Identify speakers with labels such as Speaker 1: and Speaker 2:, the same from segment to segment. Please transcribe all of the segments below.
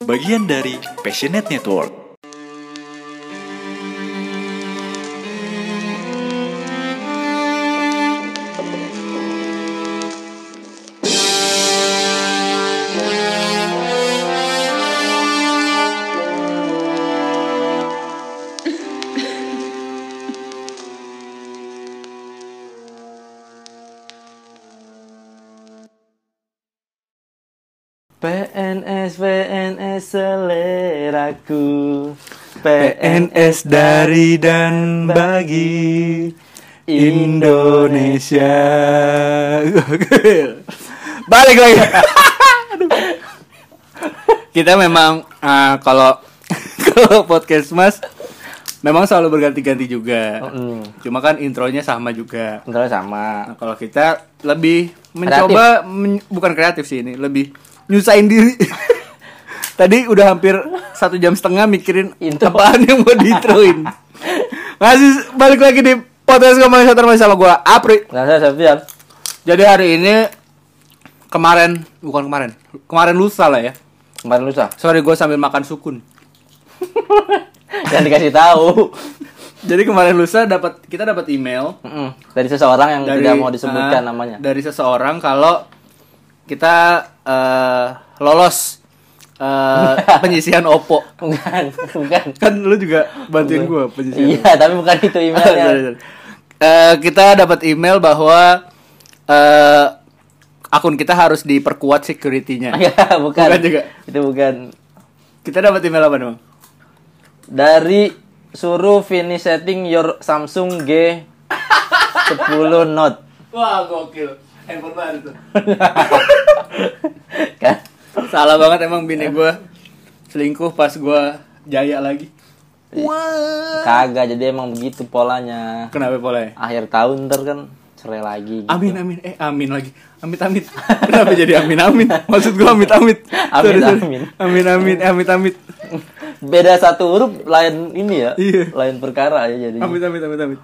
Speaker 1: bagian dari Passionate Network.
Speaker 2: Seleraku
Speaker 1: PNS dari dan bagi Indonesia.
Speaker 2: Balik lagi. Kita memang eh, kalau kalau podcast Mas memang selalu berganti-ganti juga.
Speaker 3: Mm.
Speaker 2: Cuma kan intronya sama juga.
Speaker 3: Intronya sama.
Speaker 2: Nah, kalau kita lebih mencoba men- bukan kreatif sih ini, lebih nyusahin diri. Tadi udah hampir satu jam setengah mikirin
Speaker 3: Intro.
Speaker 2: apaan yang mau diintroin. Masih balik lagi di podcast ngomongin satu masih sama gua Apri.
Speaker 3: Nah, saya Septian.
Speaker 2: Jadi hari ini kemarin bukan kemarin, kemarin lusa lah ya.
Speaker 3: Kemarin lusa.
Speaker 2: Sorry gue sambil makan sukun.
Speaker 3: Jangan dikasih tahu.
Speaker 2: Jadi kemarin lusa dapat kita dapat email
Speaker 3: Mm-mm. Dari seseorang yang
Speaker 2: dari
Speaker 3: tidak mau disebutkan
Speaker 2: ah,
Speaker 3: namanya.
Speaker 2: Dari seseorang kalau kita eh, lolos eh, penyisihan Oppo.
Speaker 3: Bukan, bukan.
Speaker 2: Kan lu juga bantuin gue penyisihan.
Speaker 3: Iya, tapi bukan itu emailnya.
Speaker 2: Eh, kita dapat email bahwa eh, akun kita harus diperkuat security-nya.
Speaker 3: Enggak, bukan.
Speaker 2: Bukan juga.
Speaker 3: Itu bukan.
Speaker 2: Kita dapat email apa dong?
Speaker 3: Dari suruh finish setting your Samsung G 10 Note.
Speaker 2: Wah, gokil. Handphone baru tuh.
Speaker 3: Kan?
Speaker 2: Salah banget emang bini gue selingkuh pas gue jaya lagi. Wah.
Speaker 3: Kagak, jadi emang begitu polanya.
Speaker 2: Kenapa boleh?
Speaker 3: Akhir tahun ntar kan cerai lagi. gitu.
Speaker 2: Amin amin eh amin lagi. Amit amit. Kenapa jadi amin amin? Maksud gue amit amit.
Speaker 3: Amin,
Speaker 2: Sorry, sorry.
Speaker 3: amin.
Speaker 2: Amin amin eh, amit amit.
Speaker 3: Beda satu huruf lain ini ya.
Speaker 2: Iya.
Speaker 3: Lain perkara ya jadi.
Speaker 2: Amit amit amit amit.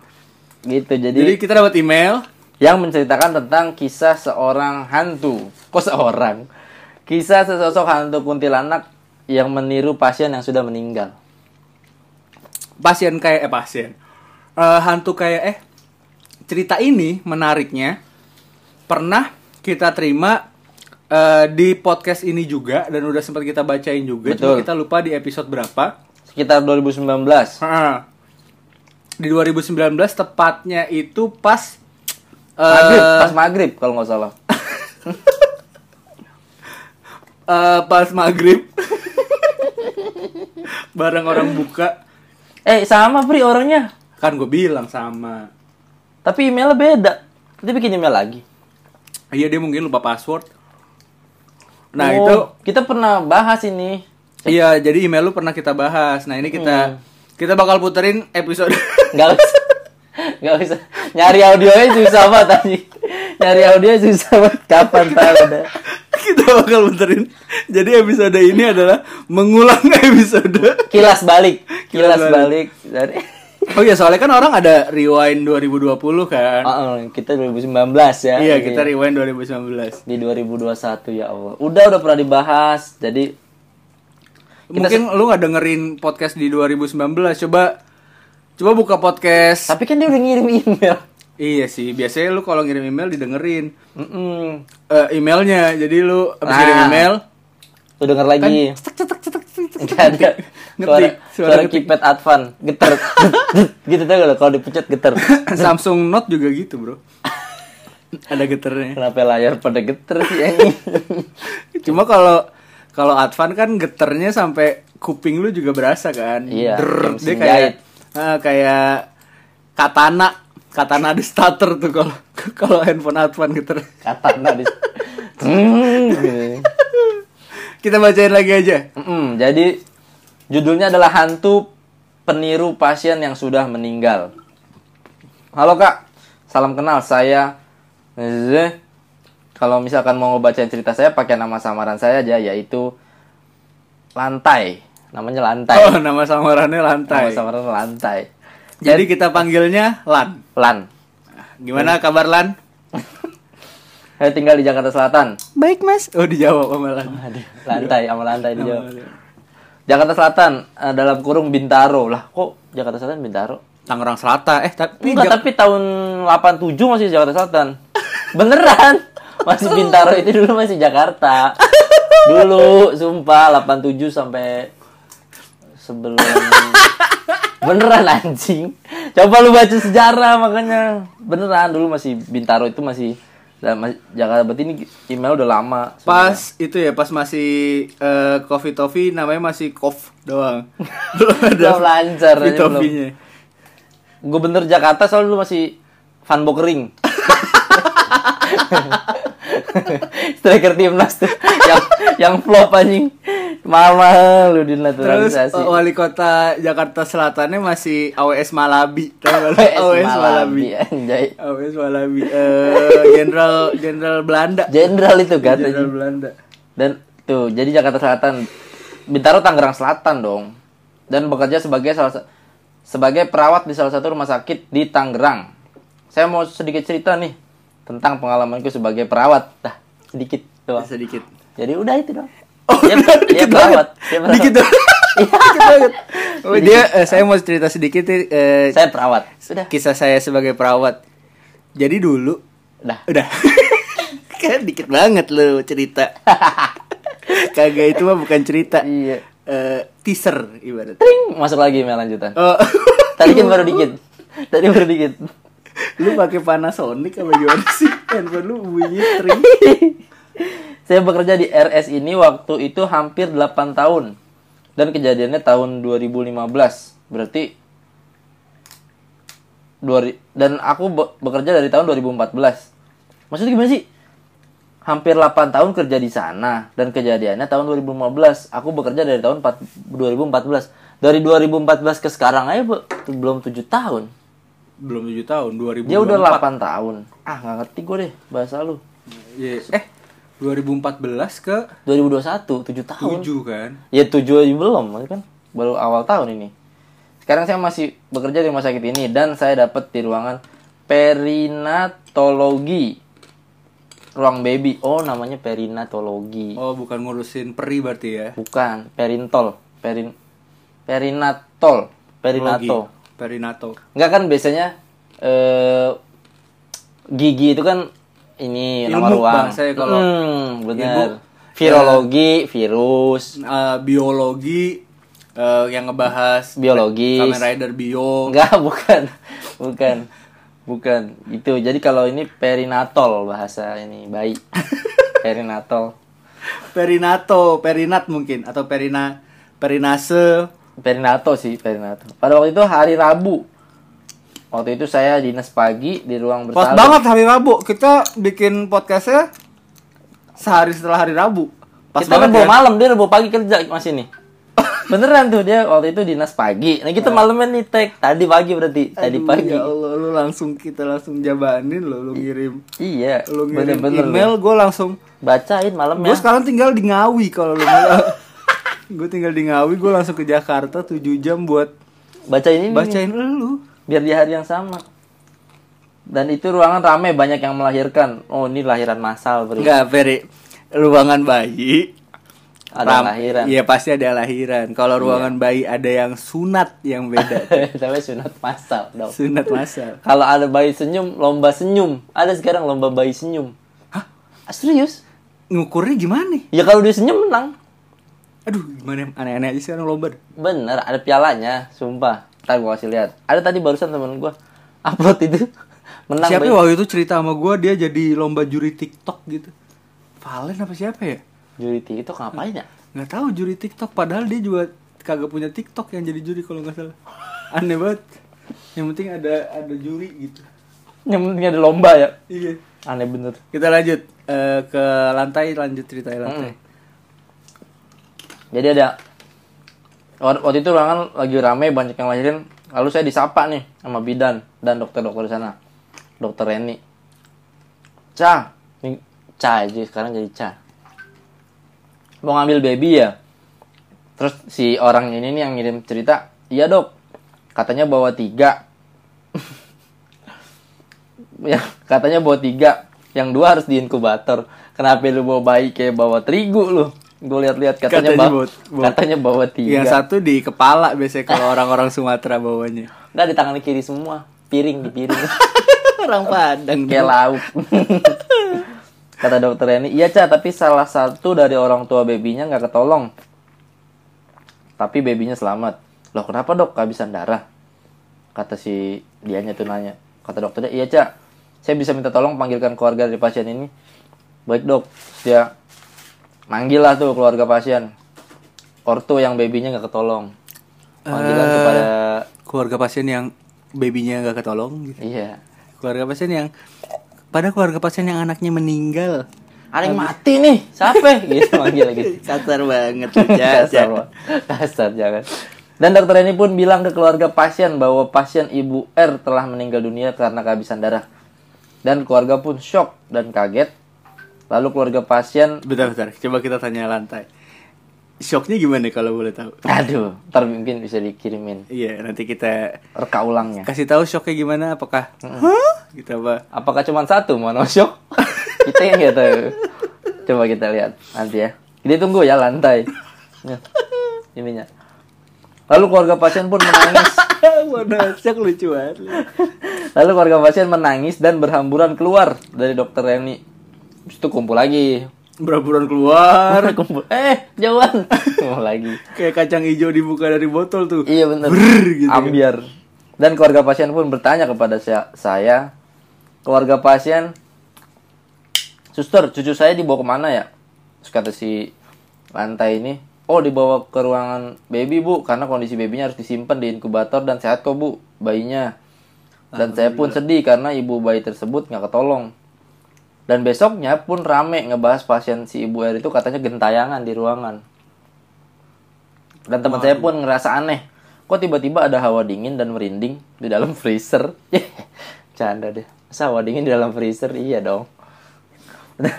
Speaker 3: Gitu. Jadi,
Speaker 2: Jadi kita dapat email.
Speaker 3: yang menceritakan tentang kisah seorang hantu. Kok seorang? Kisah sesosok hantu kuntilanak yang meniru pasien yang sudah meninggal.
Speaker 2: pasien kayak eh pasien Eh, hantu kayak eh cerita ini menariknya pernah kita terima eh, di podcast ini juga dan udah sempat kita bacain juga cuma
Speaker 3: Betul.
Speaker 2: kita lupa di episode berapa
Speaker 3: Sekitar 2019.
Speaker 2: Ah. di 2019 tepatnya itu pas eh,
Speaker 3: Maghrib, pas maghrib kalau nggak salah.
Speaker 2: eh, pas maghrib bareng orang buka
Speaker 3: Eh sama Pri orangnya.
Speaker 2: kan gue bilang sama
Speaker 3: Tapi emailnya beda. Nanti bikin email lagi.
Speaker 2: iya dia mungkin lupa password nah
Speaker 3: Oh,
Speaker 2: itu
Speaker 3: kita pernah bahas ini.
Speaker 2: Iya, jadi email lu pernah kita bahas. Nah, ini kita kita bakal puterin episode
Speaker 3: Nggak usah. Nggak usah. Nyari audionya susah banget tadi. Nyari audionya susah banget. Kapan tahu ada.
Speaker 2: Kita bakal puterin. Jadi episode ini adalah mengulang episode.
Speaker 3: Kilas balik.
Speaker 2: Kilas
Speaker 3: Kilas, balik. dari
Speaker 2: Oh iya, soalnya kan orang ada rewind 2020 kan.
Speaker 3: Oh, kita 2019 ya.
Speaker 2: iya,
Speaker 3: Jadi,
Speaker 2: kita rewind 2019.
Speaker 3: di 2021 ya Allah. Udah udah pernah dibahas. Jadi
Speaker 2: Mungkin lu nggak dengerin podcast di 2019. Coba coba buka podcast.
Speaker 3: tapi kan dia udah ngirim email.
Speaker 2: Iya sih, biasanya lu kalau ngirim email didengerin
Speaker 3: Mm-mm.
Speaker 2: Eh, emailnya. Jadi lu abis
Speaker 3: Nah.
Speaker 2: kirim email
Speaker 3: Tuh denger lagi.
Speaker 2: cetek cetek cetek cetek.
Speaker 3: Nggak ada. Suara,
Speaker 2: Ngetik, suara
Speaker 3: suara keypad advan geter. gitu tuh kalau kalau dipencet geter.
Speaker 2: Samsung Note juga gitu, Bro. Ada geternya.
Speaker 3: Kenapa layar pada geter sih anjing?
Speaker 2: Cuma kalau kalau Advan kan geternya sampai kuping lu juga berasa kan.
Speaker 3: Iya, kayak
Speaker 2: dia kayak ah, kayak katana, katana di starter tuh kalau kalau handphone Advan geter.
Speaker 3: Katana di gitu.
Speaker 2: Kita bacain lagi aja.
Speaker 3: Mm-mm, jadi judulnya adalah hantu peniru pasien yang sudah meninggal. Halo kak, salam kenal saya. Kalau misalkan mau ngebacain cerita saya pakai nama samaran saya aja yaitu Lantai. Namanya Lantai.
Speaker 2: Oh, nama samarannya
Speaker 3: Nama
Speaker 2: lantai.
Speaker 3: samaran Lantai.
Speaker 2: Jadi kita panggilnya Lan.
Speaker 3: Lan.
Speaker 2: Gimana kabar Lan?
Speaker 3: Saya tinggal di Jakarta Selatan.
Speaker 2: Baik, Mas. Oh, dijawab sama Lan.
Speaker 3: Lantai sama lantai dijawab. Jakarta Selatan eh, dalam kurung Bintaro lah kok Jakarta Selatan Bintaro
Speaker 2: Tangerang Selatan. Eh, tapi
Speaker 3: Enggak,
Speaker 2: Jak-
Speaker 3: tapi tahun 87 masih Jakarta Selatan. Beneran. Masih Bintaro itu dulu masih Jakarta. Dulu, sumpah 87 sampai sebelum Beneran anjing. Coba lu baca sejarah makanya. Beneran dulu masih Bintaro itu masih dan Jakarta berarti ini email udah lama.
Speaker 2: pas itu ya pas masih eh, Coffee Toffee namanya masih Kof doang. Belum ada
Speaker 3: Belum lancar,
Speaker 2: Coffee. Toffee-nya.
Speaker 3: Gubernur Jakarta soalnya dulu masih Van Bokering. Striker timnas tuh yang yang flop anjing. Mahal lu
Speaker 2: Terus
Speaker 3: dinaturalisasi.
Speaker 2: eh, wali kota Jakarta Selatannya masih AWS Malabi.
Speaker 3: AWS
Speaker 2: Malabi.
Speaker 3: anjay.
Speaker 2: AWS Malabi. Eh, Jenderal Jenderal Belanda.
Speaker 3: Jenderal itu kan.
Speaker 2: Jenderal. Belanda.
Speaker 3: Dan tuh, jadi Jakarta Selatan Bintaro Tangerang Selatan dong. Dan bekerja sebagai salah sa- sebagai perawat di salah satu rumah sakit di Tangerang. Saya mau sedikit cerita nih tentang pengalamanku sebagai perawat. Dah, sedikit doang.
Speaker 2: Sedikit.
Speaker 3: Jadi udah itu dong.
Speaker 2: Oh,
Speaker 3: dia,
Speaker 2: udah,
Speaker 3: dia
Speaker 2: dikit
Speaker 3: perawat.
Speaker 2: banget.
Speaker 3: Dia perawat.
Speaker 2: Dikit. Dikit banget. Oh, dia eh, saya mau cerita sedikit eh,
Speaker 3: Saya perawat. Sudah.
Speaker 2: kisah saya sebagai perawat. Jadi dulu
Speaker 3: Udah.
Speaker 2: udah kan dikit banget lu cerita. Kagak itu mah bukan cerita.
Speaker 3: Iya.
Speaker 2: Eh, teaser ibarat.
Speaker 3: Tring, masuk lagi email lanjutan.
Speaker 2: Oh.
Speaker 3: Tadi kan baru dikit. Tadi baru dikit.
Speaker 2: Lu pakai Panasonic apa gimana sih? Handphone lu bunyi tring.
Speaker 3: Saya bekerja di RS ini waktu itu hampir 8 tahun. Dan kejadiannya tahun 2015. Berarti dan aku be- bekerja dari tahun 2014. Maksudnya gimana sih? Hampir 8 tahun kerja di sana dan kejadiannya tahun 2015. Aku bekerja dari tahun 4 2014. Dari 2014 ke sekarang aja belum 7 tahun.
Speaker 2: Belum 7 tahun, 2000.
Speaker 3: Dia udah 8 tahun. Ah, nggak ngerti gue deh bahasa lu.
Speaker 2: Eh, 2014 ke
Speaker 3: 2021, 7 tahun.
Speaker 2: 7 kan?
Speaker 3: Ya 7 aja belum, kan baru awal tahun ini. Sekarang saya masih bekerja di rumah sakit ini dan saya dapat di ruangan perinatologi. Ruang baby. Oh, namanya perinatologi.
Speaker 2: Oh, bukan ngurusin peri berarti ya.
Speaker 3: Bukan, perintol. Perin perinatol. Perinato.
Speaker 2: Perinato.
Speaker 3: Enggak kan biasanya eh gigi itu kan ini nama
Speaker 2: Ilmu
Speaker 3: ruang.
Speaker 2: bahasanya kalau
Speaker 3: hmm, benar. Virologi, virus,
Speaker 2: Eh, biologi eh, yang ngebahas
Speaker 3: biologis.
Speaker 2: Kamen Rider Bio.
Speaker 3: Enggak, bukan. Bukan. Bukan. Itu. Jadi kalau ini perinatol bahasa ini bayi. perinatol.
Speaker 2: Perinato, perinat mungkin atau perina perinase.
Speaker 3: Perinato sih, perinato. Pada waktu itu hari Rabu. Waktu itu saya dinas pagi di ruang
Speaker 2: Pas
Speaker 3: bersalin.
Speaker 2: banget hari Rabu. Kita bikin podcastnya sehari setelah hari Rabu. Pas
Speaker 3: kita
Speaker 2: banget
Speaker 3: kan bawa
Speaker 2: kan?
Speaker 3: malam, dia bawa pagi kerja masih nih. Beneran tuh dia waktu itu dinas pagi. Nah kita malamnya nih tag. Tadi pagi berarti. Tadi
Speaker 2: Aduh,
Speaker 3: pagi.
Speaker 2: Ya Allah, lu langsung kita langsung jabanin lo, lu ngirim.
Speaker 3: Iya.
Speaker 2: Lu ngirim
Speaker 3: Bener-bener
Speaker 2: email,
Speaker 3: lu.
Speaker 2: gue langsung
Speaker 3: Bacain malamnya.
Speaker 2: Gue sekarang tinggal di Ngawi kalau lu mau. gue tinggal di Ngawi, gue langsung ke Jakarta 7 jam buat
Speaker 3: Bacain ini. nih.
Speaker 2: bacain lu.
Speaker 3: biar di hari yang sama. Dan itu ruangan rame banyak yang melahirkan. Oh ini lahiran massal bro.
Speaker 2: Enggak, Ferry. Ruangan bayi
Speaker 3: Ada
Speaker 2: ram-
Speaker 3: lahiran.
Speaker 2: Iya, pasti ada lahiran. Kalau ruangan bayi ada yang sunat yang beda.
Speaker 3: Tapi sunat massal dong.
Speaker 2: sunat masal.
Speaker 3: Kalau ada bayi senyum, lomba senyum. Ada sekarang lomba bayi senyum.
Speaker 2: Hah?
Speaker 3: Ah, serius?
Speaker 2: Ngukurnya gimana?
Speaker 3: Ya kalau dia senyum menang.
Speaker 2: Aduh, gimana aneh-aneh aja sekarang lomba.
Speaker 3: Bener, ada pialanya, sumpah. Ntar gua kasih lihat. Ada tadi barusan temen gua upload itu. Menang
Speaker 2: siapa waktu itu cerita sama gue dia jadi lomba juri TikTok gitu. Valen apa siapa ya?
Speaker 3: Juri itu ngapain ya?
Speaker 2: nggak tahu juri TikTok padahal dia juga kagak punya TikTok yang jadi juri kalau nggak salah aneh banget yang penting ada ada juri gitu
Speaker 3: Yang penting ada lomba ya.
Speaker 2: iya
Speaker 3: Aneh bener.
Speaker 2: kita lanjut eh, ke lantai lanjut cerita lantai
Speaker 3: Jadi ada waktu itu ruangan lagi rame banyak yang lahirin. Lalu saya disapa nih sama bidan dan dokter-dokter di sana. Dokter Reni. Ca, ini Ca aja sekarang jadi Ca. Mau ngambil baby ya. Terus si orang ini nih yang ngirim cerita, iya dok, katanya bawa tiga. ya, katanya bawa tiga. Yang dua harus di inkubator. Kenapa lu bawa bayi kayak bawa terigu lu? Gue lihat-lihat katanya,
Speaker 2: Katanya
Speaker 3: bawa,
Speaker 2: bawa-
Speaker 3: katanya bawa tiga.
Speaker 2: Yang satu di kepala biasanya kalau orang-orang Sumatera bawanya.
Speaker 3: Enggak di tangan kiri semua, piring di piring.
Speaker 2: Orang Padang.
Speaker 3: Kayak lauk. Kata dokter ini, iya Ca, tapi salah satu dari orang tua babynya nggak ketolong. Tapi babynya selamat. Loh kenapa dok? Kehabisan darah. Kata si dianya tuh nanya. Kata dokternya, iya Ca, saya bisa minta tolong panggilkan keluarga dari pasien ini. Baik dok, dia manggil lah tuh keluarga pasien. Ortu yang babynya nggak ketolong. Panggilan
Speaker 2: Eh.
Speaker 3: kepada,
Speaker 2: Keluarga pasien yang babynya nggak ketolong gitu.
Speaker 3: iya.
Speaker 2: Keluarga pasien yang pada keluarga pasien yang anaknya meninggal.
Speaker 3: Ada yang mati nih, siapa? gitu manggil gitu.
Speaker 2: Kasar banget
Speaker 3: kasar, kasar jangan. Dan dokter ini pun bilang ke keluarga pasien bahwa pasien ibu R telah meninggal dunia karena kehabisan darah. Dan keluarga pun shock dan kaget. Lalu keluarga pasien,
Speaker 2: Bentar, bentar. Coba kita tanya lantai. Shocknya gimana kalau boleh tahu?
Speaker 3: aduh, ntar mungkin bisa dikirimin
Speaker 2: Iya, nanti kita
Speaker 3: reka ulangnya.
Speaker 2: kasih tahu shocknya gimana. Apakah? Hah? Gitu apa?
Speaker 3: Apakah cuma satu mono shock? kita yang nggak tahu. Coba kita lihat nanti ya. Jadi tunggu ya lantai. Nih, Ininya. Lalu keluarga pasien pun menangis.
Speaker 2: Mana shock lucu banget.
Speaker 3: Lalu keluarga pasien menangis dan berhamburan keluar dari dokter Reni. Habis itu kumpul lagi.
Speaker 2: Berhamburan keluar.
Speaker 3: kumpul. Eh, jauhan. kumpul lagi.
Speaker 2: Kayak kacang hijau dibuka dari botol tuh.
Speaker 3: Iya benar.
Speaker 2: gitu kan.
Speaker 3: Ambiar. Dan keluarga pasien pun bertanya kepada saya, saya keluarga pasien, suster, cucu saya dibawa ke mana ya? Terus kata si lantai ini, oh dibawa ke ruangan baby bu, karena kondisi babynya harus disimpan di inkubator dan sehat kok bu, bayinya. Dan saya pun sedih karena ibu bayi tersebut nggak ketolong. Dan besoknya pun rame ngebahas pasien si ibu R itu katanya gentayangan di ruangan. Dan teman saya pun ngerasa aneh. Kok tiba-tiba ada hawa dingin dan merinding di dalam freezer? Canda deh. Masa hawa dingin di dalam freezer? Iya dong.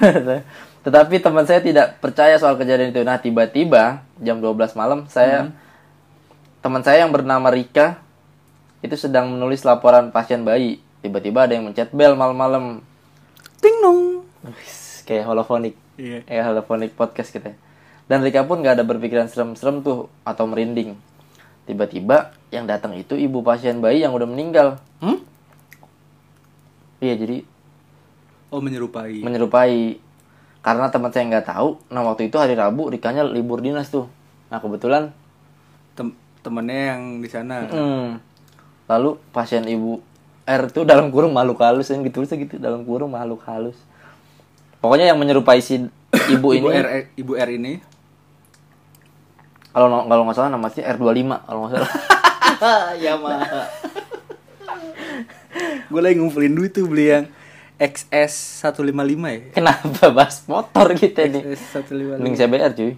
Speaker 3: Tetapi teman saya tidak percaya soal kejadian itu. Nah, tiba-tiba jam 12 malam saya teman saya yang bernama Rika itu sedang menulis laporan pasien bayi. Tiba-tiba ada yang mencet bel malam-malam.
Speaker 2: Ting dong.
Speaker 3: Kayak holofonik.
Speaker 2: Iya.
Speaker 3: Kayak holofonik podcast kita. Dan Rika pun gak ada berpikiran serem-serem tuh atau merinding. Tiba-tiba yang datang itu ibu pasien bayi yang udah meninggal.
Speaker 2: Hmm?
Speaker 3: Iya jadi
Speaker 2: Oh menyerupai.
Speaker 3: menyerupai. Karena teman saya nggak tahu, nah waktu itu hari Rabu Rikanya libur dinas tuh. Nah kebetulan,
Speaker 2: Tem temennya yang di sana.
Speaker 3: hmm, lalu pasien ibu R tuh dalam kurung makhluk halus yang gitu gitu dalam kurung makhluk halus. Pokoknya yang menyerupai si ibu
Speaker 2: Ibu
Speaker 3: ini
Speaker 2: R Ibu R ini.
Speaker 3: kalau kalau nggak salah namanya R25 kalau nggak salah.
Speaker 2: Yamaha. Gue lagi ngumpulin duit tuh beli yang XS 155 ya.
Speaker 3: Kenapa bahas motor kita nih?
Speaker 2: XS 155.
Speaker 3: Mending CBR cuy.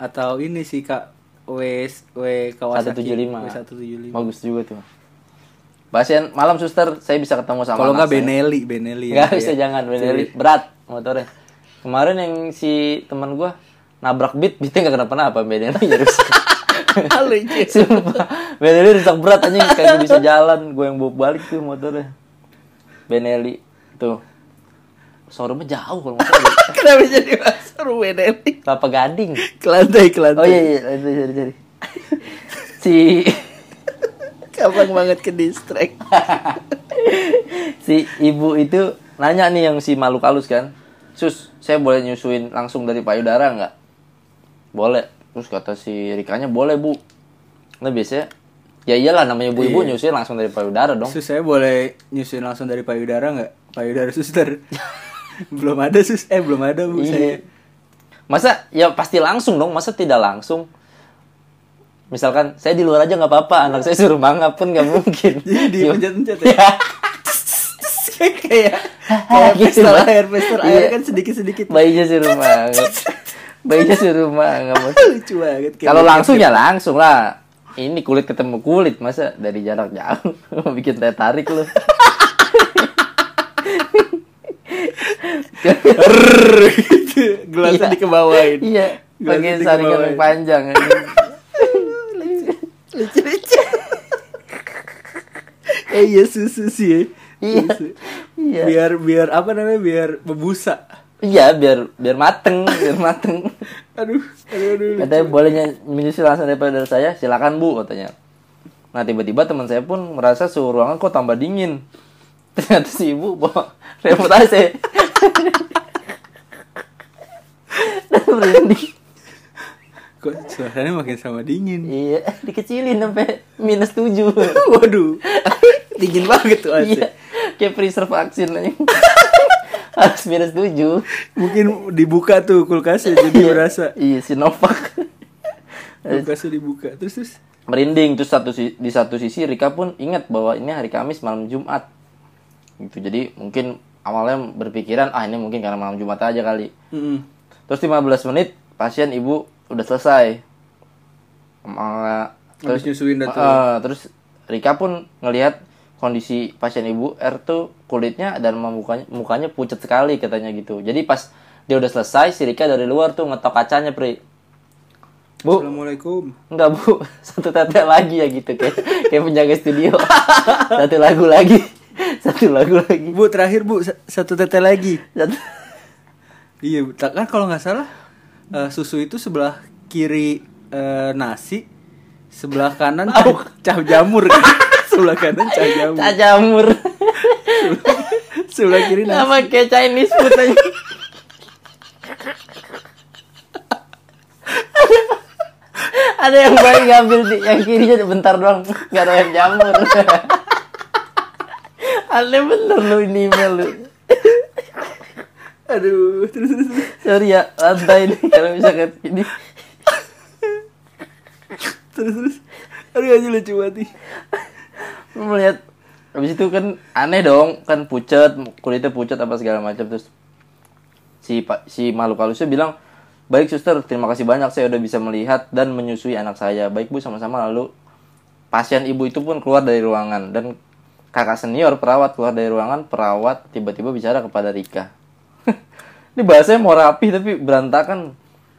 Speaker 2: Atau ini sih Kak W W Kawasaki
Speaker 3: 175.
Speaker 2: W175.
Speaker 3: Bagus juga tuh. Pasien malam suster, saya bisa ketemu sama
Speaker 2: Kalau nggak
Speaker 3: saya.
Speaker 2: Benelli, Benelli.
Speaker 3: Nggak
Speaker 2: ya.
Speaker 3: bisa jangan Benelli. Berat motornya. Kemarin yang si teman gua nabrak beat, beatnya nggak kenapa-napa Benelli ya rusak.
Speaker 2: Lucu.
Speaker 3: Sumpah. Benelli rusak berat anjing kayak bisa jalan. Gue yang bawa balik tuh motornya. Benelli tuh. Showroomnya jauh kalau salah.
Speaker 2: Kenapa jadi masuk Benelli?
Speaker 3: Kelapa Gading.
Speaker 2: Ke lantai, ke lantai.
Speaker 3: Oh iya iya, cari cari. Si
Speaker 2: Gampang banget ke distract.
Speaker 3: si ibu itu nanya nih yang si makhluk halus kan. Sus, saya boleh nyusuin langsung dari payudara nggak? Boleh. Terus kata si Rikanya boleh bu. Nah biasanya ya iyalah namanya ibu-ibu
Speaker 2: Iya.
Speaker 3: nyusuin langsung dari payudara dong.
Speaker 2: Sus saya boleh nyusuin langsung dari payudara nggak? Payudara suster. belum ada sus, eh belum ada bu
Speaker 3: Iya.
Speaker 2: saya.
Speaker 3: Masa ya pasti langsung dong, masa tidak langsung? Misalkan saya di luar aja nggak apa-apa, anak saya suruh mangap pun nggak mungkin.
Speaker 2: Jadi
Speaker 3: Iya.
Speaker 2: pencet-pencet ya.
Speaker 3: Ya.
Speaker 2: kayak kayak
Speaker 3: Gitu,
Speaker 2: pistol air, pistol
Speaker 3: Iya.
Speaker 2: air kan sedikit-sedikit.
Speaker 3: Bayinya suruh mangap. Bayinya suruh mangap.
Speaker 2: Lucu banget.
Speaker 3: Kalau
Speaker 2: gitu.
Speaker 3: langsung ya langsung lah. Ini kulit ketemu kulit, masa dari jarak jauh Mau bikin teh tarik lu.
Speaker 2: Gitu. Gelasnya
Speaker 3: Iya.
Speaker 2: dikebawain.
Speaker 3: iya, pakai saringan yang panjang.
Speaker 2: Lucu-lucu. eh iya susu sih.
Speaker 3: Iya.
Speaker 2: Susu.
Speaker 3: Iya.
Speaker 2: Biar biar apa namanya? Biar membusa.
Speaker 3: Iya, biar biar mateng, biar mateng.
Speaker 2: Aduh, aduh, aduh.
Speaker 3: Katanya bolehnya menyusul langsung daripada dari saya, silakan bu katanya. Nah tiba-tiba teman saya pun merasa suhu ruangan kok tambah dingin. Ternyata si ibu bawa remote AC. Dan merinding.
Speaker 2: Kok suasananya makin sama dingin.
Speaker 3: Iya, dikecilin sampai minus 7.
Speaker 2: Waduh. Dingin banget tuh AC.
Speaker 3: iya, kayak freezer vaksin aja. Harus minus 7.
Speaker 2: Mungkin dibuka tuh kulkasnya jadi berasa.
Speaker 3: Iya, Sinovac.
Speaker 2: Kulkasnya dibuka. Terus terus.
Speaker 3: merinding terus satu di satu sisi Rika pun ingat bahwa ini hari Kamis malam Jumat gitu jadi mungkin awalnya berpikiran ah ini mungkin karena malam Jumat aja kali
Speaker 2: Mm-mm.
Speaker 3: terus 15 menit pasien ibu udah selesai
Speaker 2: Habis nyusuin dah tuh.
Speaker 3: Eh, terus Rika pun ngelihat kondisi pasien ibu R tuh kulitnya dan mukanya mukanya pucat sekali katanya gitu jadi pas dia udah selesai si Rika dari luar tuh ngetok kacanya pri bu
Speaker 2: Assalamualaikum.
Speaker 3: Enggak bu, satu tete lagi ya gitu kayak kayak penjaga studio. satu lagu lagi, satu lagu lagi.
Speaker 2: Bu terakhir bu sa- satu tete lagi.
Speaker 3: Satu.
Speaker 2: Iya, kan kalau nggak salah eh, susu itu sebelah kiri eh, nasi, sebelah kanan cah, cah jamur. kan? sebelah kanan cah jamur.
Speaker 3: Cak jamur.
Speaker 2: sebelah kiri nasi.
Speaker 3: Nama kayak Chinese food aja. ada yang baik ngambil di yang kirinya bentar doang nggak ada yang jamur aneh bener lu ini email lu
Speaker 2: Aduh, terus terus.
Speaker 3: sorry ya lantai ini kalau misalkan ini
Speaker 2: terus terus. Aduh aja lucu banget nih.
Speaker 3: Melihat habis itu kan aneh dong kan pucat kulitnya pucat apa segala macam terus si pak si makhluk halusnya bilang baik suster terima kasih banyak saya udah bisa melihat dan menyusui anak saya. Baik bu sama-sama. Lalu pasien ibu itu pun keluar dari ruangan dan kakak senior perawat keluar dari ruangan perawat tiba-tiba bicara kepada Rika ini bahasanya mau rapi tapi berantakan.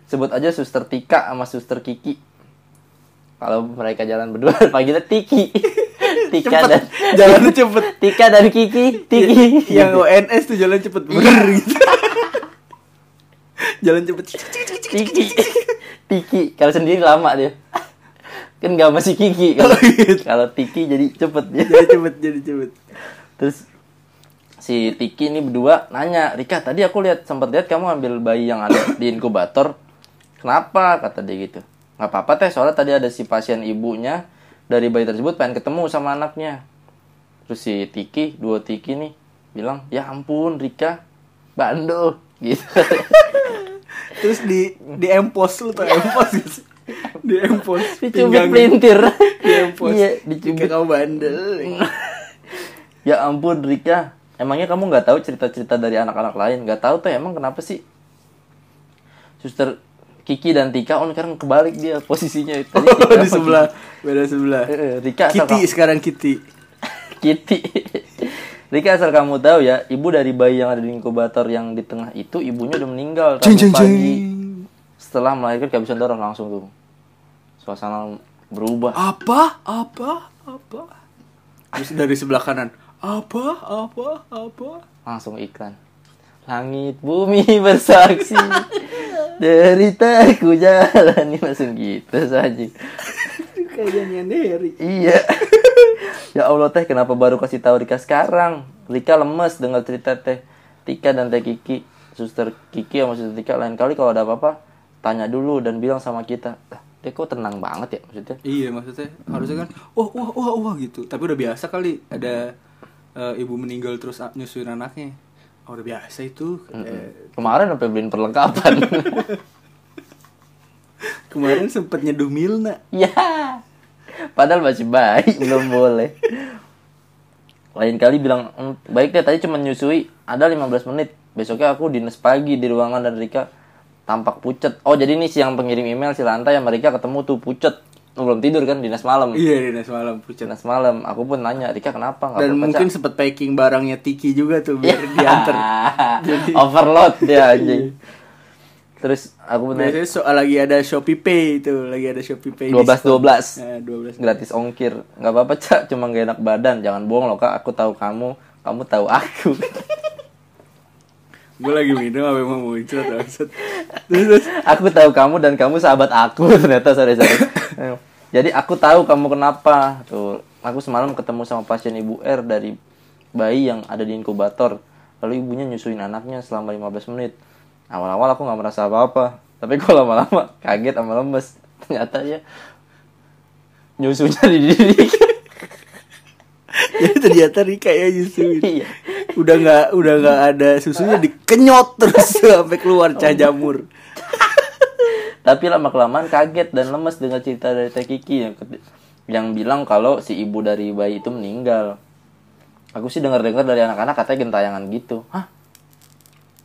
Speaker 3: Sebut aja suster Tika sama suster Kiki. Kalau mereka jalan berdua panggilnya Tiki. Tika dan
Speaker 2: Jalannya cepet.
Speaker 3: Tika dan Kiki Tiki.
Speaker 2: Yang ONS tuh jalan cepet. Bener gitu. jalan cepet.
Speaker 3: Tiki. Tiki. Kalau sendiri lama dia. Kan nggak masih Kiki. Kalau kalau Tiki jadi cepet. Dia
Speaker 2: Jadi cepet, jadi cepet.
Speaker 3: terus si Tiki ini berdua nanya Rika tadi aku lihat sempat lihat kamu ambil bayi yang ada di inkubator. Kenapa? kata dia gitu. Nggak apa-apa teh soalnya tadi ada si pasien ibunya dari bayi tersebut pengen ketemu sama anaknya. Terus si Tiki dua Tiki nih bilang ya ampun Rika bando gitu.
Speaker 2: Terus di di empos lu tuh empos gitu. Di empos.
Speaker 3: dicubit pelintir.
Speaker 2: Di empos.
Speaker 3: iya dicubit.
Speaker 2: kau bandel.
Speaker 3: ya ampun Rika emangnya kamu nggak tahu cerita-cerita dari anak-anak lain nggak tahu tuh emang kenapa sih suster Kiki dan Tika oh sekarang kebalik dia posisinya itu Tadi
Speaker 2: Oh, di sebelah, beda sebelah.
Speaker 3: Kiki. Eh, eh, Rika asal
Speaker 2: Kitty
Speaker 3: kamu-
Speaker 2: sekarang Kitty.
Speaker 3: Kitty Rika asal kamu tahu ya ibu dari bayi yang ada di inkubator yang di tengah itu ibunya udah meninggal Rabu
Speaker 2: cing,
Speaker 3: pagi setelah melahirkan kehabisan darah langsung tuh suasana berubah
Speaker 2: Apa? Apa? Apa? Terus dari sebelah kanan. Apa? Apa? Apa?
Speaker 3: langsung iklan langit bumi bersaksi deritaku jalani langsung gitu saja
Speaker 2: Kayak nyanyian Derry.
Speaker 3: iya ya Allah teh kenapa baru kasih tahu Rika sekarang Rika lemes dengar cerita teh Tika dan teh Kiki suster Kiki sama suster Tika lain kali kalau ada apa-apa tanya dulu dan bilang sama kita lah dia kok tenang banget ya maksudnya
Speaker 2: Iya maksudnya harusnya kan wah wah wah wah gitu. Tapi udah biasa kali ada eh, ibu meninggal terus nyusuin anaknya. Oh, udah biasa itu. Eh,
Speaker 3: kemarin sampai beliin perlengkapan
Speaker 2: kemarin sempet nyeduh Milna.
Speaker 3: Ya. Padahal masih baik, belum boleh. Lain kali bilang, "Hmm, baik deh tadi cuma nyusui, ada 15 menit. Besoknya aku dinas pagi di ruangan dan Rika tampak pucet. Oh, jadi ini siang pengirim email si lantai sama Rika ketemu tuh pucet. Oh, belum tidur kan dinas malam.
Speaker 2: Iya, di semalam pucat.
Speaker 3: Dinas malam. Aku pun nanya, Rika kenapa? Nggak
Speaker 2: Dan mungkin
Speaker 3: Cak."
Speaker 2: sempet packing barangnya Tiki juga tuh
Speaker 3: Iya.
Speaker 2: biar diantar.
Speaker 3: overload dia anjing. Terus aku pun nanya,
Speaker 2: Biasanya soal lagi ada Shopee Pay itu, lagi ada Shopee Pay.
Speaker 3: 12
Speaker 2: diskon.
Speaker 3: 12.
Speaker 2: Nah, 12.
Speaker 3: gratis ongkir nggak apa-apa cak cuma gak enak badan jangan bohong loh kak aku tahu kamu kamu tahu aku
Speaker 2: gue lagi minum apa mau muncrat maksud terus, terus
Speaker 3: aku tahu kamu dan kamu sahabat aku ternyata sorry sorry jadi aku tahu kamu kenapa tuh. Aku semalam ketemu sama pasien ibu R dari bayi yang ada di inkubator. Lalu ibunya nyusuin anaknya selama 15 menit. Awal-awal aku nggak merasa apa-apa. Tapi kok lama-lama kaget sama lemes ternyata ya nyusunya di diri.
Speaker 2: Jadi ternyata Rika ya nyusuin.
Speaker 3: Iya.
Speaker 2: udah nggak udah nggak ada susunya dikenyot terus sampai keluar cah jamur
Speaker 3: tapi lama kelamaan kaget dan lemes dengan cerita dari Teh Kiki yang yang bilang kalau si ibu dari bayi itu meninggal. Aku sih dengar-dengar dari anak-anak katanya gentayangan gitu. Hah?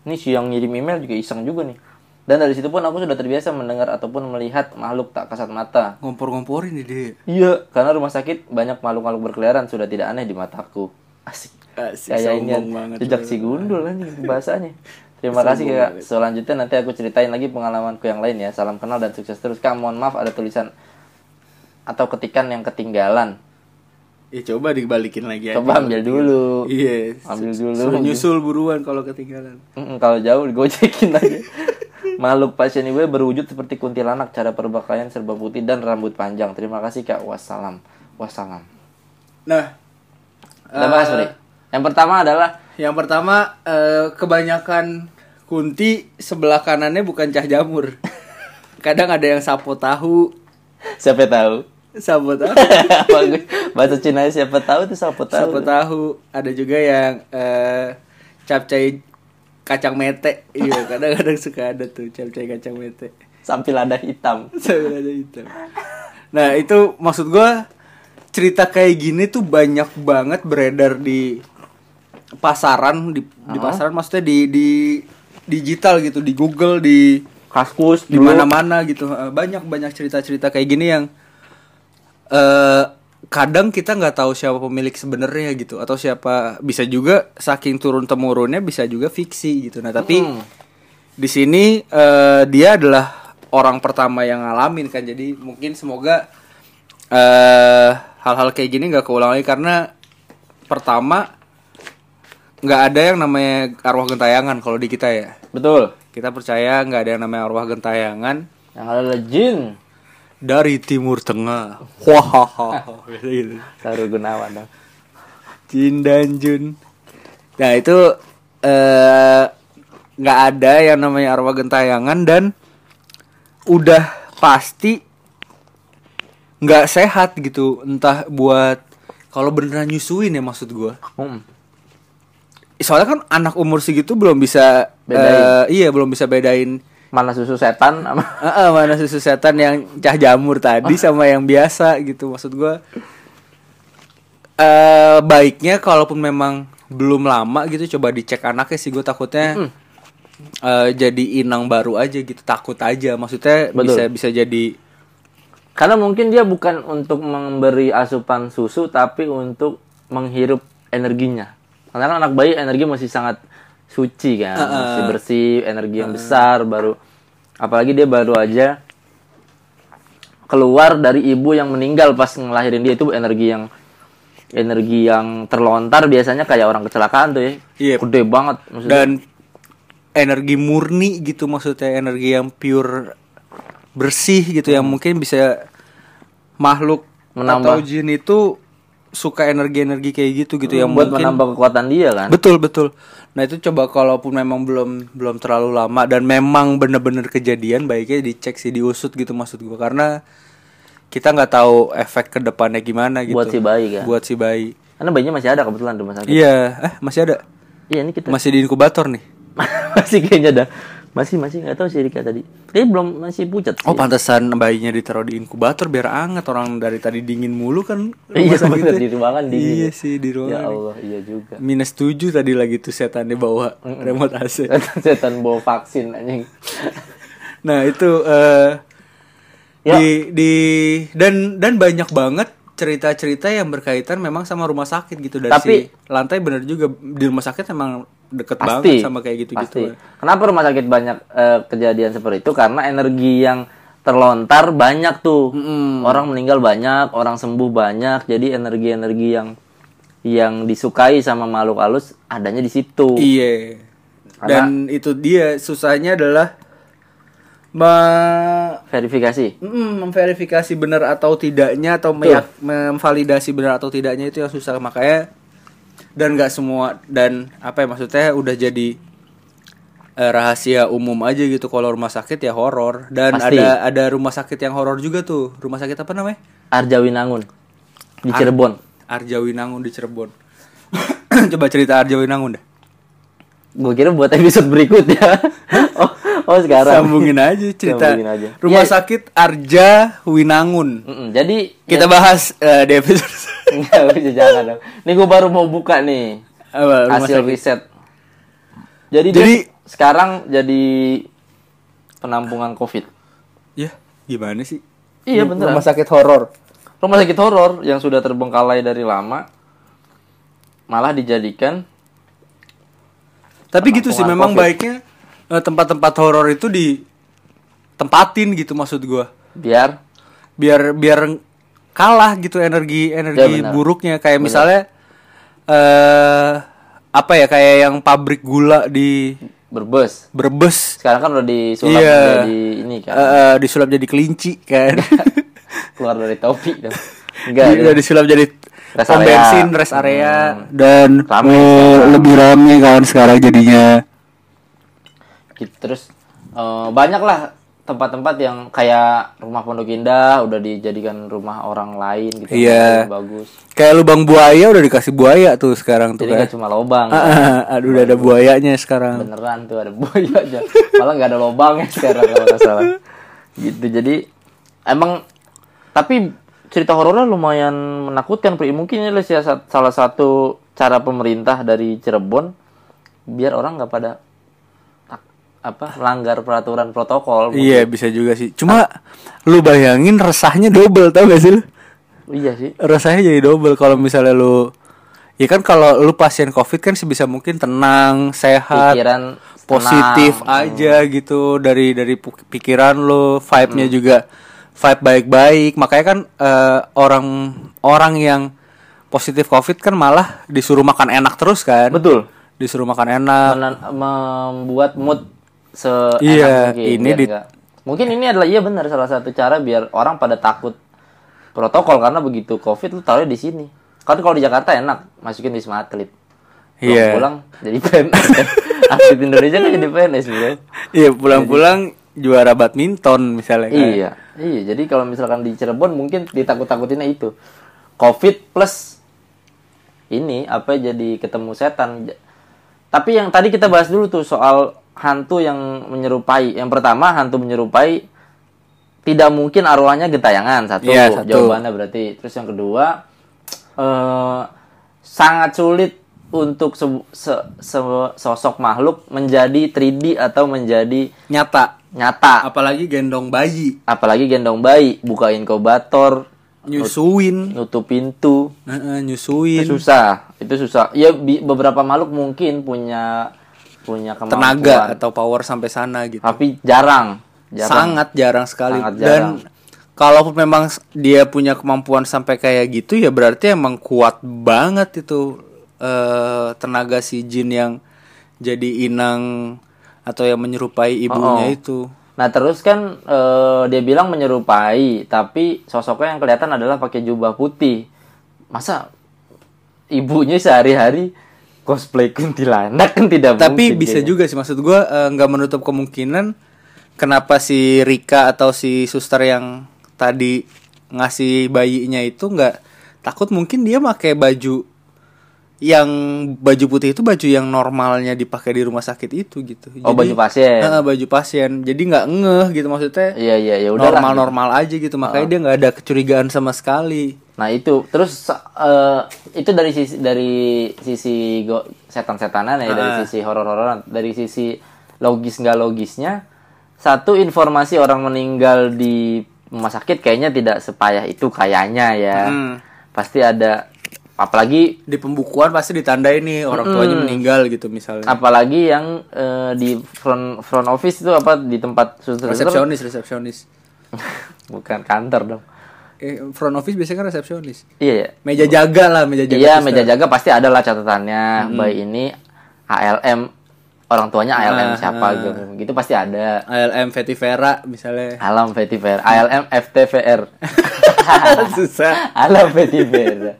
Speaker 3: Ini si yang ngirim email juga iseng juga nih. Dan dari situ pun aku sudah terbiasa mendengar ataupun melihat makhluk tak kasat mata.
Speaker 2: ngompor-ngomporin nih dia
Speaker 3: Iya, karena rumah sakit banyak makhluk-makhluk berkeliaran sudah tidak aneh di mataku. Asik.
Speaker 2: Asik,
Speaker 3: Kayak ini jejak si gundul anjing bahasanya. Terima kasih kak. Selanjutnya nanti aku ceritain lagi pengalamanku yang lain ya. Salam kenal dan sukses terus kak. Mohon maaf ada tulisan atau ketikan yang ketinggalan.
Speaker 2: ya coba dibalikin lagi aja
Speaker 3: Coba ambil dulu.
Speaker 2: iya
Speaker 3: Ambil
Speaker 2: Suruh
Speaker 3: dulu.
Speaker 2: nyusul buruan kalau ketinggalan
Speaker 3: Mm, kalau jauh digocekin aja. Makhluk pasien ibu berwujud seperti kuntilanak, cara perbakaian serba putih dan rambut panjang. Terima kasih kak. Wassalam. Wassalam.
Speaker 2: nah
Speaker 3: Kita bahas, Bri. Yang pertama adalah
Speaker 2: Yang pertama eh, kebanyakan kunti sebelah kanannya bukan cah jamur. Kadang ada yang sapo tahu,
Speaker 3: siapa tahu.
Speaker 2: sapo tahu.
Speaker 3: Bahasa Cina siapa tahu itu siapa tahu.
Speaker 2: sapo tahu. Ada juga yang eh, capcay kacang mete. Iya, kadang-kadang suka ada tuh capcay kacang mete.
Speaker 3: Sampai lada hitam.
Speaker 2: Sambil ada hitam. Nah, itu maksud gua cerita kayak gini tuh banyak banget beredar di pasaran di, di pasaran maksudnya di di digital gitu, di Google, di
Speaker 3: Kaskus
Speaker 2: di mana-mana gitu. Eh, banyak banyak cerita-cerita kayak gini yang eh kadang kita nggak tahu siapa pemilik sebenarnya gitu atau siapa bisa juga saking turun temurunnya bisa juga fiksi gitu. Nah tapi
Speaker 3: Hmm.
Speaker 2: di sini eh, dia adalah orang pertama yang ngalamin kan. Jadi mungkin semoga eh hal-hal kayak gini nggak keulang lagi karena pertama nggak ada yang namanya arwah gentayangan kalau di kita ya
Speaker 3: Betul.
Speaker 2: kita percaya nggak ada yang namanya arwah gentayangan
Speaker 3: Yang ada jin.
Speaker 2: dari timur tengah. Wahaha. gitu.
Speaker 3: Saru Gunawan dong.
Speaker 2: Jin dan Jun. Nah itu eh, nggak ada yang namanya arwah gentayangan dan udah pasti nggak sehat gitu. Entah buat kalau beneran nyusuin ya maksud gua.
Speaker 3: Hmm.
Speaker 2: Soalnya kan anak umur segitu belum bisa
Speaker 3: Bedain.
Speaker 2: eh, iya belum bisa bedain.
Speaker 3: Mana susu setan sama
Speaker 2: Heeh, mana susu setan yang cah jamur tadi sama yang biasa gitu. Maksud gua eh baiknya kalaupun memang belum lama gitu coba dicek anaknya sih. Gue takutnya eh, jadi inang baru aja gitu. Takut aja. Maksudnya
Speaker 3: Betul.
Speaker 2: bisa bisa jadi
Speaker 3: Karena mungkin dia bukan untuk memberi asupan susu tapi untuk menghirup energinya. Karena kan anak bayi energi masih sangat suci kan, masih bersih, energi yang besar baru apalagi dia baru aja keluar dari ibu yang meninggal pas ngelahirin dia itu energi yang energi yang terlontar biasanya kayak orang kecelakaan tuh ya.
Speaker 2: Iya.
Speaker 3: Gede banget maksudnya.
Speaker 2: dan energi murni gitu maksudnya energi yang pure bersih gitu yang mungkin bisa makhluk
Speaker 3: Menambah.
Speaker 2: atau jin itu suka energi-energi kayak gitu gitu yang
Speaker 3: buat
Speaker 2: mungkin
Speaker 3: menambah kekuatan dia kan.
Speaker 2: betul betul. Nah itu coba kalaupun memang belum belum terlalu lama dan memang bener-bener kejadian baiknya dicek sih diusut gitu maksud gua. Karena kita nggak tahu efek ke depannya gimana gitu.
Speaker 3: Buat si bayi kan.
Speaker 2: buat si bayi.
Speaker 3: Karena bayinya masih ada kebetulan di rumah sakit.
Speaker 2: iya. Eh masih ada?
Speaker 3: Iya, ini kita.
Speaker 2: Masih di inkubator nih.
Speaker 3: Masih kayaknya ada masih masih nggak tahu sih Rika tadi kayaknya belum masih pucat sih.
Speaker 2: Oh pantesan bayinya ditaruh di inkubator biar anget orang dari tadi dingin mulu kan
Speaker 3: iya bener di ruangan dingin
Speaker 2: Iya sih di
Speaker 3: ya
Speaker 2: ruangan.
Speaker 3: Allah iya juga
Speaker 2: Minus 7 tadi lagi tuh setannya bawa remote AC.
Speaker 3: setan bawa vaksin anjing
Speaker 2: Nah itu eh
Speaker 3: Ya.
Speaker 2: di di dan dan banyak banget cerita-cerita yang berkaitan memang sama rumah sakit gitu dari
Speaker 3: Tapi-
Speaker 2: si lantai bener juga di rumah sakit emang deket
Speaker 3: pasti
Speaker 2: banget sama kayak gitu-gitu.
Speaker 3: pasti. kenapa rumah sakit banyak eh, kejadian seperti itu karena energi yang terlontar banyak tuh orang meninggal banyak orang sembuh banyak jadi energi-energi yang yang disukai sama makhluk halus adanya di situ
Speaker 2: Iya. Dan itu dia susahnya adalah me-
Speaker 3: Verifikasi.
Speaker 2: Mm, memverifikasi benar atau tidaknya atau meyak- memvalidasi benar atau tidaknya itu yang susah makanya dan nggak semua dan apa ya maksudnya udah jadi eh, rahasia umum aja gitu. Kalau rumah sakit ya horor. Dan
Speaker 3: Pasti.
Speaker 2: ada ada rumah sakit yang horor juga tuh. Rumah sakit apa namanya?
Speaker 3: Arjawinangun di
Speaker 2: Ar-
Speaker 3: Cirebon.
Speaker 2: Arjawinangun di Cirebon. Coba cerita Arjawinangun dah
Speaker 3: Gue kira buat episode berikutnya. oh, oh sekarang.
Speaker 2: sambungin aja cerita
Speaker 3: Sambungin aja.
Speaker 2: rumah
Speaker 3: Iya.
Speaker 2: sakit Arja Winangun
Speaker 3: Mm-mm, Jadi
Speaker 2: kita bahas eh, di episode
Speaker 3: Enggak, jangan dong. Nih gue baru mau buka nih
Speaker 2: apa, rumah
Speaker 3: hasil
Speaker 2: sakit.
Speaker 3: riset. Jadi,
Speaker 2: Jadi-
Speaker 3: dia sekarang jadi penampungan COVID.
Speaker 2: Ya, gimana sih?
Speaker 3: Iya bener.
Speaker 2: Rumah sakit horor.
Speaker 3: Rumah sakit horor yang sudah terbengkalai dari lama malah dijadikan
Speaker 2: Tapi gitu sih memang
Speaker 3: COVID.
Speaker 2: baiknya eh, tempat-tempat horor itu di tempatin gitu maksud gua.
Speaker 3: biar
Speaker 2: Biar biar kalah gitu energi energi
Speaker 3: Ya,
Speaker 2: buruknya kayak misalnya eh apa ya kayak yang pabrik gula di
Speaker 3: berbes.
Speaker 2: Brebes
Speaker 3: Sekarang kan udah disulap
Speaker 2: Iya.
Speaker 3: jadi ini kan.
Speaker 2: eh, disulap jadi kelinci kan.
Speaker 3: Keluar dari topi dong. Enggak.
Speaker 2: Iya,
Speaker 3: ya.
Speaker 2: disulap jadi
Speaker 3: Rest
Speaker 2: pom
Speaker 3: area.
Speaker 2: bensin rest area dan
Speaker 3: Rame sekarang.
Speaker 2: lebih rame kan sekarang jadinya.
Speaker 3: Gitu. Terus eh, banyak lah tempat-tempat yang kayak rumah Pondok Indah udah dijadikan rumah orang lain gitu.
Speaker 2: Iya.
Speaker 3: Yang bagus.
Speaker 2: Kayak lubang buaya udah dikasih buaya tuh sekarang tuh
Speaker 3: Jadi
Speaker 2: kan.
Speaker 3: cuma lobang.
Speaker 2: Ah, aduh udah ada buayanya sekarang.
Speaker 3: beneran tuh ada buaya aja malah nggak ada lubangnya sekarang kalau nggak salah gitu jadi emang tapi cerita horornya lumayan menakutkan Pri. mungkin ini siasat- salah satu cara pemerintah dari Cirebon biar orang nggak pada apa melanggar peraturan protokol
Speaker 2: Iya bisa juga sih. Cuma lu bayangin resahnya double tau gak sih lu?
Speaker 3: iya sih
Speaker 2: Resahnya jadi double kalau misalnya lu Ya kan kalau lu pasien covid kan sebisa mungkin tenang, sehat,
Speaker 3: pikiran
Speaker 2: positif
Speaker 3: tenang.
Speaker 2: aja gitu dari dari pikiran lu,
Speaker 3: Hmm.
Speaker 2: vibe-nya juga vibe baik-baik. Makanya kan eh, orang orang yang positif covid kan malah disuruh makan enak terus kan?
Speaker 3: betul
Speaker 2: Disuruh makan enak.
Speaker 3: Menen- membuat mood se
Speaker 2: Iya,
Speaker 3: mungkin
Speaker 2: ini di-
Speaker 3: mungkin ini adalah iya benar salah satu cara biar orang pada takut protokol karena begitu covid lu taruhnya di sini kan kalau di Jakarta enak masukin di Wisma Atlet Pulang
Speaker 2: Iya.
Speaker 3: pulang jadi PNS atlet Indonesia kan jadi PNS gitu
Speaker 2: Iya pulang-pulang juara badminton misalnya kan.
Speaker 3: iya iya jadi kalau misalkan di Cirebon mungkin ditakut-takutinnya itu covid plus ini apa jadi ketemu setan tapi yang tadi kita bahas dulu tuh soal hantu yang menyerupai yang pertama hantu menyerupai tidak mungkin arwahnya gentayangan satu,
Speaker 2: Iya, satu.
Speaker 3: jawabannya berarti terus yang kedua eh sangat sulit untuk se- se- se- sosok makhluk menjadi 3D atau menjadi
Speaker 2: Nyata.
Speaker 3: Nyata.
Speaker 2: Apalagi gendong bayi,
Speaker 3: apalagi gendong bayi buka inkubator
Speaker 2: nyusuin,
Speaker 3: nutup pintu.
Speaker 2: Heeh,
Speaker 3: itu
Speaker 2: nyusuin,
Speaker 3: susah itu susah. Ya bi- beberapa makhluk mungkin punya punya kemampuan.
Speaker 2: tenaga atau power sampai sana gitu.
Speaker 3: tapi jarang jarang.
Speaker 2: Sangat jarang sekali.
Speaker 3: Sangat
Speaker 2: Dan
Speaker 3: jarang.
Speaker 2: kalaupun memang dia punya kemampuan sampai kayak gitu ya berarti emang kuat banget itu eh, tenaga si jin yang jadi inang atau yang menyerupai ibunya
Speaker 3: Oh, oh.
Speaker 2: itu.
Speaker 3: Nah terus kan eh, dia bilang menyerupai, tapi sosoknya yang kelihatan adalah pakai jubah putih. Masa ibunya sehari-hari cosplay kuntilanak kan tidak
Speaker 2: Tapi
Speaker 3: mungkin
Speaker 2: bisa
Speaker 3: kayaknya.
Speaker 2: juga sih maksud gua eh, nggak menutup kemungkinan kenapa si Rika atau si suster yang tadi ngasih bayinya itu nggak takut mungkin dia pakai baju yang baju putih itu baju yang normalnya dipakai di rumah sakit itu gitu.
Speaker 3: Oh, baju pasien.
Speaker 2: Heeh, baju pasien. Jadi nggak ngeh gitu maksudnya.
Speaker 3: Iya iya ya udah
Speaker 2: normal normal aja gitu makanya dia nggak ada kecurigaan sama sekali.
Speaker 3: Nah itu terus eh, itu dari sisi dari sisi go- setan-setanan ya dari
Speaker 2: Ah.
Speaker 3: sisi horor-hororan dari sisi logis nggak logisnya satu informasi orang meninggal di rumah sakit kayaknya tidak sepayah itu kayaknya ya
Speaker 2: Hmm.
Speaker 3: pasti ada apalagi
Speaker 2: Di pembukuan pasti ditandai nih orang tuanya meninggal gitu misalnya.
Speaker 3: apalagi yang eh, di front front office itu apa di tempat
Speaker 2: Resepsionis, resepsionis.
Speaker 3: bukan kantor dong
Speaker 2: Eh, front office biasanya kan resepsionis.
Speaker 3: iya ya
Speaker 2: Meja jaga lah, meja jaga.
Speaker 3: Iya, meja jaga pasti ada lah catatannya. Bayi ini ALM orang tuanya ALM
Speaker 2: Ah,
Speaker 3: siapa
Speaker 2: ah.
Speaker 3: gitu gitu pasti ada
Speaker 2: ALM Vetivera misalnya.
Speaker 3: Alam Vetiver ALM FTVR
Speaker 2: Susah.
Speaker 3: Alam Vetiver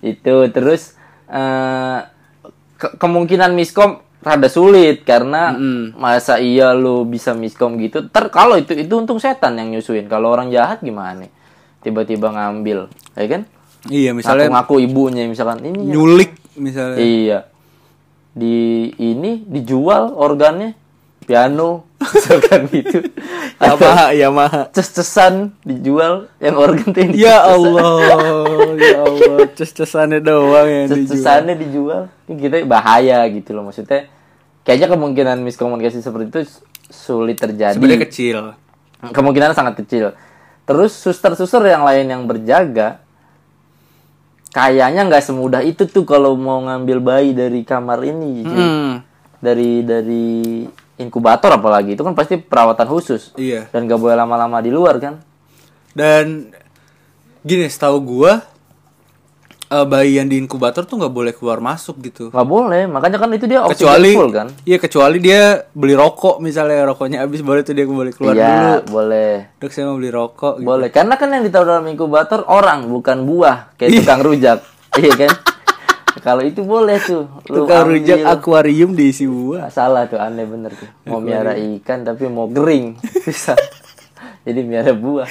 Speaker 3: itu terus eh, ke- kemungkinan miskom rada sulit karena
Speaker 2: Mm-mm.
Speaker 3: masa iya lu bisa miskom gitu ter kalau itu itu untung setan yang nyusuin kalau orang jahat gimana tiba-tiba ngambil ya kan
Speaker 2: Iya, misalnya
Speaker 3: ngaku-ngaku ibunya misalkan ini ya.
Speaker 2: nyulik misalnya.
Speaker 3: Iya. Di ini dijual organnya piano misalkan gitu.
Speaker 2: Yamaha, Yamaha.
Speaker 3: Ces-cesan dijual yang organ tuh yang
Speaker 2: Ya. Allah, ya Allah, ces-cesannya doang yang dijual.
Speaker 3: Ces-cesannya dijual. Ini kita bahaya gitu loh maksudnya. Kayaknya kemungkinan miskomunikasi seperti itu sulit terjadi.
Speaker 2: Sebenarnya kecil.
Speaker 3: Kemungkinan sangat kecil. Terus suster-suster yang lain yang berjaga kayaknya nggak semudah itu tuh kalau mau ngambil bayi dari kamar ini. cuy.
Speaker 2: Hmm.
Speaker 3: dari dari inkubator apalagi itu kan pasti perawatan khusus
Speaker 2: Iya.
Speaker 3: dan gak boleh lama-lama di luar kan
Speaker 2: Dan gini, setahu gua eh, bayi yang di inkubator tuh nggak boleh keluar masuk gitu.
Speaker 3: nggak boleh makanya kan itu dia
Speaker 2: Kecuali
Speaker 3: full kan
Speaker 2: Iya, kecuali dia beli rokok misalnya rokoknya habis baru tuh dia boleh keluar
Speaker 3: iya
Speaker 2: dulu.
Speaker 3: boleh
Speaker 2: Dok saya mau beli rokok gitu.
Speaker 3: boleh karena kan yang ditaruh dalam inkubator orang bukan buah kayak tukang rujak iya kan kalau itu boleh tuh lu
Speaker 2: Tukang
Speaker 3: ambil.
Speaker 2: rujak akuarium diisi buah.
Speaker 3: Salah tuh aneh bener tuh mau miara ikan tapi mau kering susah jadi miara buah.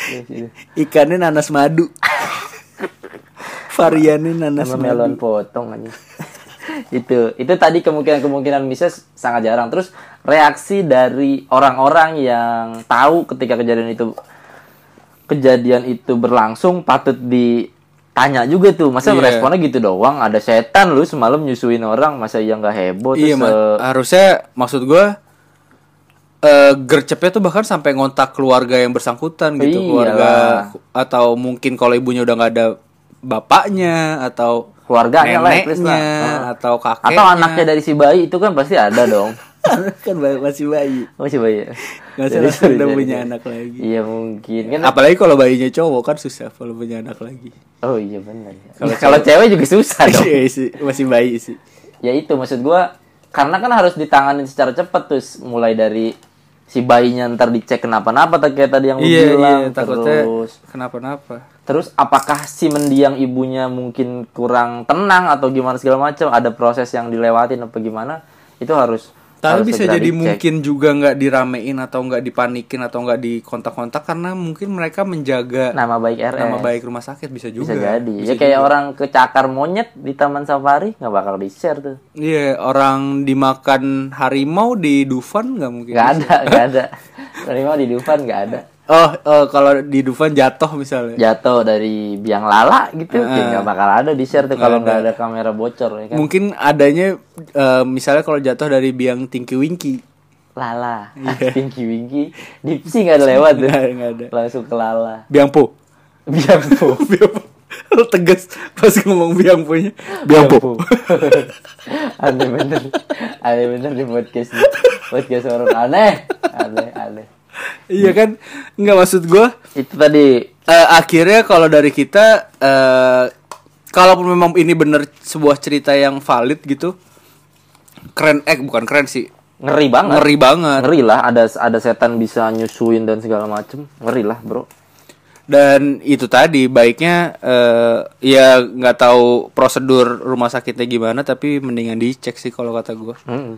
Speaker 2: Ikannya nanas madu. Variannya nanas
Speaker 3: melon potong aja itu itu tadi kemungkinan kemungkinan misalnya sangat jarang. Terus reaksi dari orang-orang yang tahu ketika kejadian itu kejadian itu berlangsung patut ditanya juga tuh. Masa
Speaker 2: Iya.
Speaker 3: responnya gitu doang? Ada setan lu semalam nyusuin orang masa iya nggak heboh
Speaker 2: Iya,
Speaker 3: terus eh,
Speaker 2: harusnya maksud gua eh gercepnya tuh bahkan sampai ngontak keluarga yang bersangkutan gitu,
Speaker 3: Iyalah.
Speaker 2: keluarga atau mungkin kalau ibunya udah nggak ada bapaknya atau
Speaker 3: keluarganya lah lah.
Speaker 2: neneknya
Speaker 3: Heeh.
Speaker 2: atau kakeknya.
Speaker 3: Atau anaknya dari si bayi itu kan pasti ada dong.
Speaker 2: Kan masih bayi.
Speaker 3: Masih bayi.
Speaker 2: Nggak
Speaker 3: Jadi
Speaker 2: usah udah
Speaker 3: jadi-
Speaker 2: punya anak lagi.
Speaker 3: Iya mungkin. Kan
Speaker 2: apalagi kalau bayinya cowok kan susah kalau punya anak lagi.
Speaker 3: Oh iya benar. Ya.
Speaker 2: Kalau
Speaker 3: kalau cewek juga susah dong.
Speaker 2: Iya sih, masih bayi sih.
Speaker 3: Ya itu maksud gua karena kan harus ditangani secara cepat tuh mulai dari si bayinya ntar dicek kenapa-napa kayak tadi yang lu
Speaker 2: iya
Speaker 3: bilang
Speaker 2: iya takutnya
Speaker 3: terus.
Speaker 2: kenapa-napa.
Speaker 3: Terus apakah si mendiang ibunya mungkin kurang tenang atau gimana segala macam? Ada proses yang dilewatin apa gimana? Itu harus
Speaker 2: Tapi bisa jadi
Speaker 3: dicek.
Speaker 2: mungkin juga nggak diramein atau nggak dipanikin atau nggak dikontak-kontak karena mungkin mereka menjaga
Speaker 3: nama baik RS
Speaker 2: nama baik rumah sakit bisa juga.
Speaker 3: bisa jadi
Speaker 2: Bisa
Speaker 3: ya kayak
Speaker 2: juga.
Speaker 3: orang kecakar monyet di taman safari nggak bakal di share tuh
Speaker 2: Iya, orang dimakan harimau di Dufan nggak mungkin.
Speaker 3: nggak ada nggak ada dari mau di Dufan nggak ada
Speaker 2: Oh, oh, kalau di Dufan jatuh misalnya.
Speaker 3: jatuh dari biang lala gitu ya nggak bakal ada di share tuh kalau nggak ada kamera bocor ya kan
Speaker 2: Mungkin adanya eh, misalnya kalau jatuh dari biang Tinky Winky.
Speaker 3: lala Tinky Winky dipsi nggak ada lewat tuh
Speaker 2: nggak ada.
Speaker 3: langsung ke lala
Speaker 2: Biang Po.
Speaker 3: biang po
Speaker 2: Biang Po. Lo tegas pas ngomong biang punya. Biang Po.
Speaker 3: aneh bener aneh bener di podcast ini podcast orang aneh aneh aneh
Speaker 2: iya kan? Nggak maksud gua
Speaker 3: itu tadi.
Speaker 2: eh, akhirnya kalau dari kita eh kalaupun memang ini bener sebuah cerita yang valid gitu keren eh bukan keren sih.
Speaker 3: Ngeri banget.
Speaker 2: Ngeri banget.
Speaker 3: Ngeri lah ada ada setan bisa nyusuin dan segala macem. Ngeri lah bro.
Speaker 2: Dan itu tadi baiknya eh ya nggak tahu prosedur rumah sakitnya gimana tapi mendingan dicek sih kalau kata gue
Speaker 3: Hmm.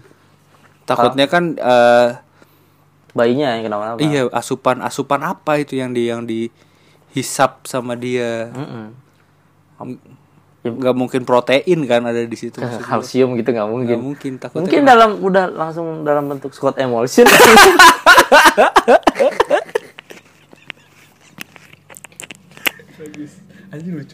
Speaker 2: takutnya kan eh
Speaker 3: bayinya yang kenapa-napa.
Speaker 2: Iya asupan asupan apa itu yang di yang dihisap sama dia? Mm -mm. nggak mungkin protein kan ada di situ
Speaker 3: kalsium gitu nggak mungkin.
Speaker 2: Gak mungkin takut
Speaker 3: mungkin emang. dalam udah langsung dalam bentuk squat emulsion. Anjir lucu.